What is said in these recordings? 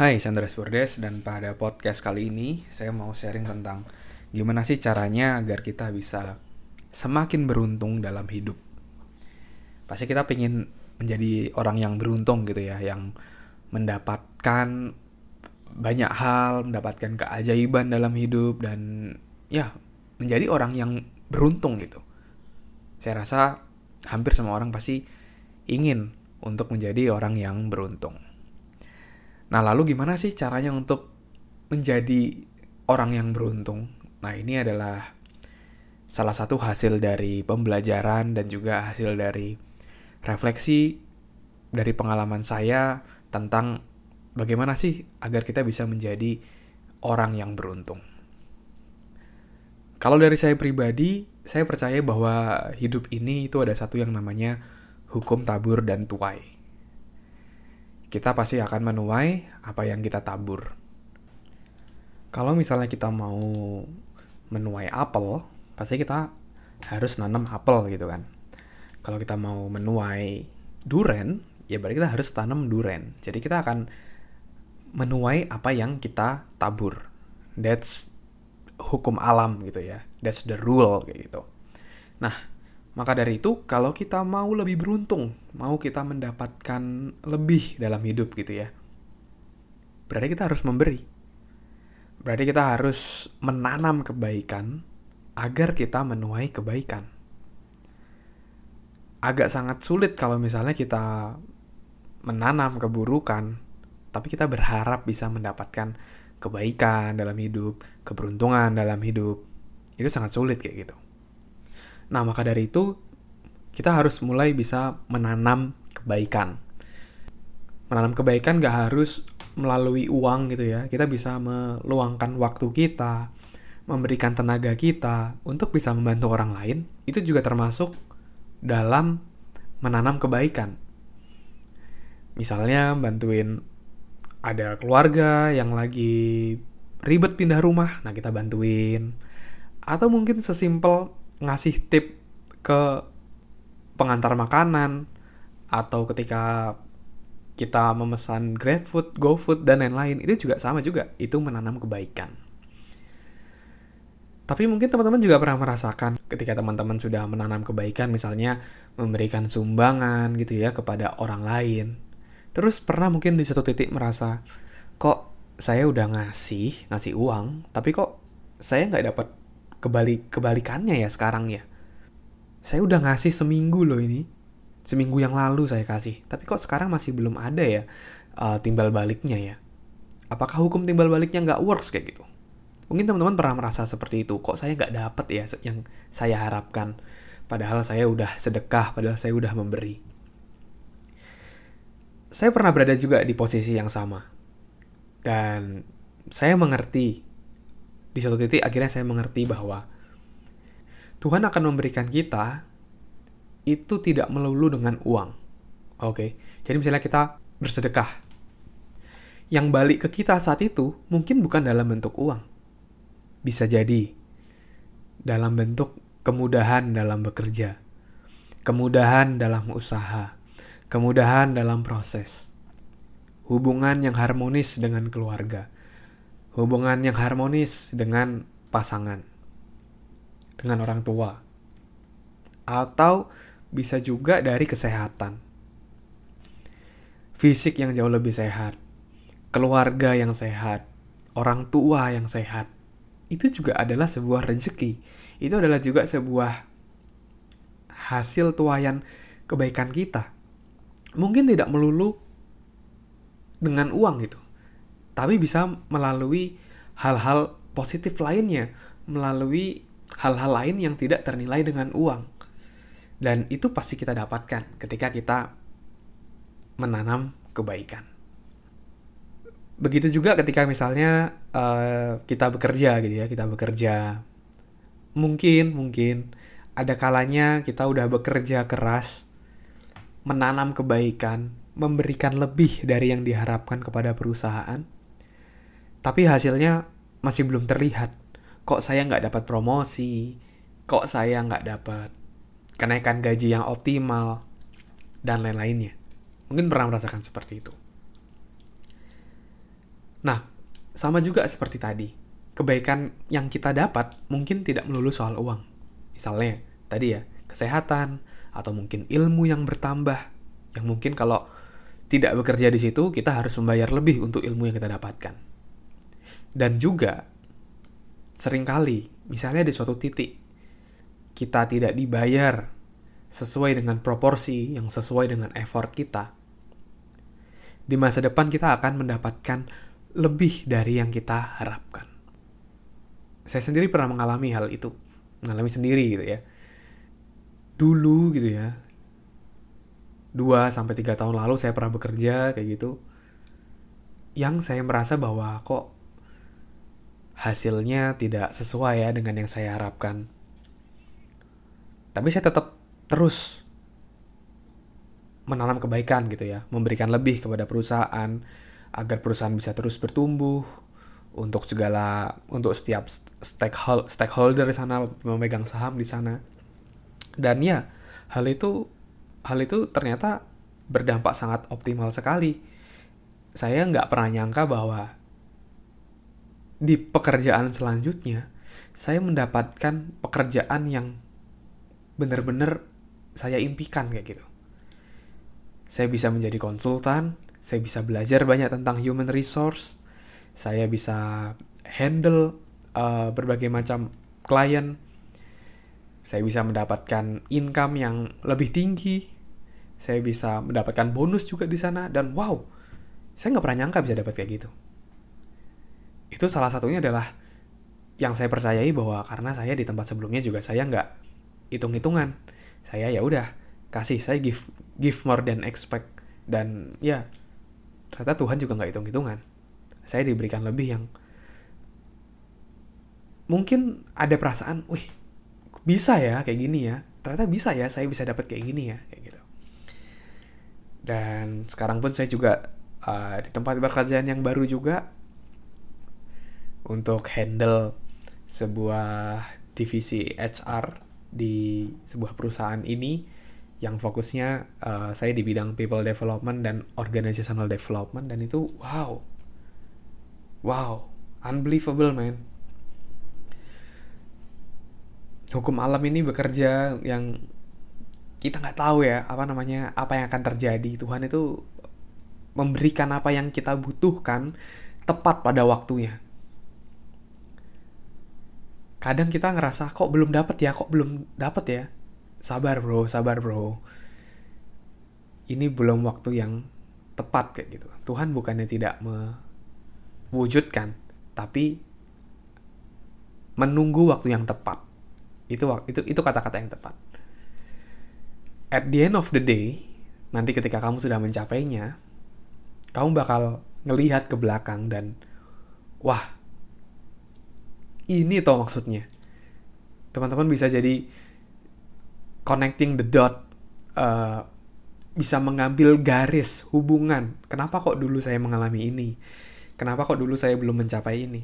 Hai, Sandra Spurdes dan pada podcast kali ini saya mau sharing tentang gimana sih caranya agar kita bisa semakin beruntung dalam hidup. Pasti kita pengen menjadi orang yang beruntung gitu ya, yang mendapatkan banyak hal, mendapatkan keajaiban dalam hidup dan ya menjadi orang yang beruntung gitu. Saya rasa hampir semua orang pasti ingin untuk menjadi orang yang beruntung. Nah, lalu gimana sih caranya untuk menjadi orang yang beruntung? Nah, ini adalah salah satu hasil dari pembelajaran dan juga hasil dari refleksi dari pengalaman saya tentang bagaimana sih agar kita bisa menjadi orang yang beruntung. Kalau dari saya pribadi, saya percaya bahwa hidup ini itu ada satu yang namanya hukum tabur dan tuai kita pasti akan menuai apa yang kita tabur. Kalau misalnya kita mau menuai apel, pasti kita harus nanam apel gitu kan. Kalau kita mau menuai duren, ya berarti kita harus tanam duren. Jadi kita akan menuai apa yang kita tabur. That's hukum alam gitu ya. That's the rule kayak gitu. Nah, maka dari itu, kalau kita mau lebih beruntung, mau kita mendapatkan lebih dalam hidup gitu ya, berarti kita harus memberi. Berarti kita harus menanam kebaikan agar kita menuai kebaikan. Agak sangat sulit kalau misalnya kita menanam keburukan, tapi kita berharap bisa mendapatkan kebaikan dalam hidup, keberuntungan dalam hidup. Itu sangat sulit kayak gitu. Nah, maka dari itu kita harus mulai bisa menanam kebaikan. Menanam kebaikan gak harus melalui uang gitu ya. Kita bisa meluangkan waktu kita, memberikan tenaga kita untuk bisa membantu orang lain. Itu juga termasuk dalam menanam kebaikan. Misalnya bantuin ada keluarga yang lagi ribet pindah rumah, nah kita bantuin. Atau mungkin sesimpel ngasih tip ke pengantar makanan atau ketika kita memesan GrabFood, GoFood dan lain-lain itu juga sama juga itu menanam kebaikan. Tapi mungkin teman-teman juga pernah merasakan ketika teman-teman sudah menanam kebaikan misalnya memberikan sumbangan gitu ya kepada orang lain. Terus pernah mungkin di satu titik merasa kok saya udah ngasih ngasih uang tapi kok saya nggak dapat kebalik kebalikannya ya sekarang ya. Saya udah ngasih seminggu loh ini. Seminggu yang lalu saya kasih. Tapi kok sekarang masih belum ada ya uh, timbal baliknya ya. Apakah hukum timbal baliknya nggak works kayak gitu? Mungkin teman-teman pernah merasa seperti itu. Kok saya nggak dapet ya yang saya harapkan. Padahal saya udah sedekah, padahal saya udah memberi. Saya pernah berada juga di posisi yang sama. Dan saya mengerti di suatu titik akhirnya saya mengerti bahwa Tuhan akan memberikan kita itu tidak melulu dengan uang. Oke, okay? jadi misalnya kita bersedekah, yang balik ke kita saat itu mungkin bukan dalam bentuk uang, bisa jadi dalam bentuk kemudahan dalam bekerja, kemudahan dalam usaha, kemudahan dalam proses, hubungan yang harmonis dengan keluarga, hubungan yang harmonis dengan pasangan, dengan orang tua, atau bisa juga dari kesehatan, fisik yang jauh lebih sehat, keluarga yang sehat, orang tua yang sehat. Itu juga adalah sebuah rezeki. Itu adalah juga sebuah hasil tuayan kebaikan kita. Mungkin tidak melulu dengan uang gitu tapi bisa melalui hal-hal positif lainnya, melalui hal-hal lain yang tidak ternilai dengan uang. Dan itu pasti kita dapatkan ketika kita menanam kebaikan. Begitu juga ketika misalnya uh, kita bekerja gitu ya, kita bekerja. Mungkin, mungkin ada kalanya kita udah bekerja keras, menanam kebaikan, memberikan lebih dari yang diharapkan kepada perusahaan tapi hasilnya masih belum terlihat. Kok saya nggak dapat promosi? Kok saya nggak dapat kenaikan gaji yang optimal? Dan lain-lainnya. Mungkin pernah merasakan seperti itu. Nah, sama juga seperti tadi. Kebaikan yang kita dapat mungkin tidak melulu soal uang. Misalnya, tadi ya, kesehatan, atau mungkin ilmu yang bertambah. Yang mungkin kalau tidak bekerja di situ, kita harus membayar lebih untuk ilmu yang kita dapatkan. Dan juga, sering kali, misalnya di suatu titik, kita tidak dibayar sesuai dengan proporsi yang sesuai dengan effort kita, di masa depan kita akan mendapatkan lebih dari yang kita harapkan. Saya sendiri pernah mengalami hal itu, mengalami sendiri gitu ya. Dulu gitu ya, 2 sampai 3 tahun lalu saya pernah bekerja kayak gitu. Yang saya merasa bahwa kok hasilnya tidak sesuai ya dengan yang saya harapkan. Tapi saya tetap terus menanam kebaikan gitu ya, memberikan lebih kepada perusahaan agar perusahaan bisa terus bertumbuh untuk segala untuk setiap stakeholder stakeholder di sana memegang saham di sana. Dan ya, hal itu hal itu ternyata berdampak sangat optimal sekali. Saya nggak pernah nyangka bahwa di pekerjaan selanjutnya saya mendapatkan pekerjaan yang benar-benar saya impikan kayak gitu. Saya bisa menjadi konsultan, saya bisa belajar banyak tentang human resource, saya bisa handle uh, berbagai macam klien, saya bisa mendapatkan income yang lebih tinggi, saya bisa mendapatkan bonus juga di sana, dan wow, saya nggak pernah nyangka bisa dapat kayak gitu. Itu salah satunya adalah yang saya percayai bahwa karena saya di tempat sebelumnya juga saya nggak hitung-hitungan. Saya ya udah kasih saya give give more than expect. Dan ya ternyata Tuhan juga nggak hitung hitungan saya diberikan lebih yang mungkin ada perasaan wih bisa ya kayak gini ya? Ternyata bisa ya saya bisa dapat kayak gini ya? Kayak gitu. Dan sekarang pun saya juga uh, di tempat pekerjaan yang baru juga untuk handle sebuah divisi HR di sebuah perusahaan ini yang fokusnya uh, saya di bidang people development dan organizational development. Dan itu wow. Wow. Unbelievable man. Hukum alam ini bekerja yang kita nggak tahu ya apa namanya apa yang akan terjadi. Tuhan itu memberikan apa yang kita butuhkan tepat pada waktunya kadang kita ngerasa kok belum dapet ya? Kok belum dapet ya? Sabar bro sabar bro. Ini belum waktu yang tepat kayak gitu. Tuhan bukannya tidak mewujudkan tapi menunggu waktu yang tepat. Itu itu itu kata-kata yang tepat. At the end of the day nanti ketika kamu sudah mencapainya kamu bakal ngelihat ke belakang dan wah ini toh maksudnya. Teman-teman bisa jadi connecting the dot uh, bisa mengambil garis hubungan. Kenapa kok dulu saya mengalami ini? Kenapa kok dulu saya belum mencapai ini?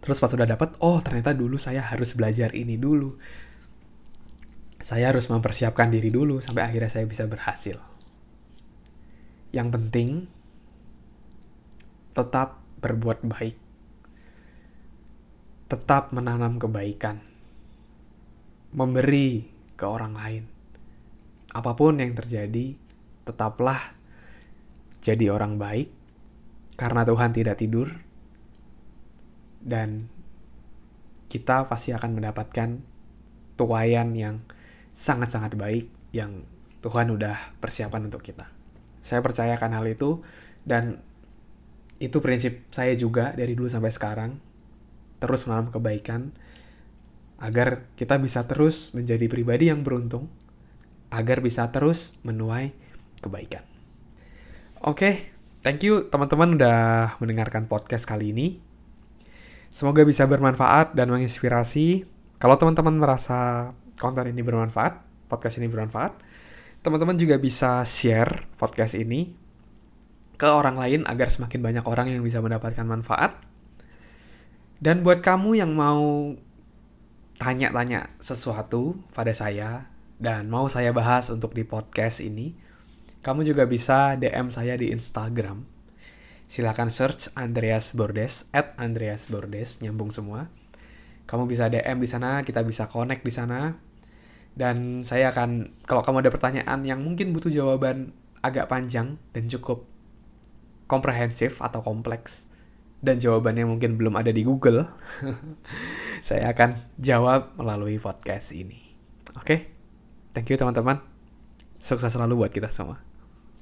Terus pas sudah dapat oh ternyata dulu saya harus belajar ini dulu. Saya harus mempersiapkan diri dulu sampai akhirnya saya bisa berhasil. Yang penting tetap berbuat baik tetap menanam kebaikan, memberi ke orang lain. Apa pun yang terjadi, tetaplah jadi orang baik karena Tuhan tidak tidur dan kita pasti akan mendapatkan tuayan yang sangat-sangat baik yang Tuhan udah persiapkan untuk kita. Saya percayakan hal itu dan itu prinsip saya juga dari dulu sampai sekarang terus menanam kebaikan agar kita bisa terus menjadi pribadi yang beruntung agar bisa terus menuai kebaikan. Oke, okay, thank you teman-teman udah mendengarkan podcast kali ini. Semoga bisa bermanfaat dan menginspirasi. Kalau teman-teman merasa konten ini bermanfaat, podcast ini bermanfaat, teman-teman juga bisa share podcast ini ke orang lain agar semakin banyak orang yang bisa mendapatkan manfaat dan buat kamu yang mau tanya-tanya sesuatu pada saya dan mau saya bahas untuk di podcast ini, kamu juga bisa DM saya di Instagram. Silahkan search Andreas Bordes, at Andreas Bordes, nyambung semua. Kamu bisa DM di sana, kita bisa connect di sana. Dan saya akan, kalau kamu ada pertanyaan yang mungkin butuh jawaban agak panjang dan cukup komprehensif atau kompleks, dan jawabannya mungkin belum ada di Google, saya akan jawab melalui podcast ini. Oke, okay? thank you teman-teman. Sukses selalu buat kita semua.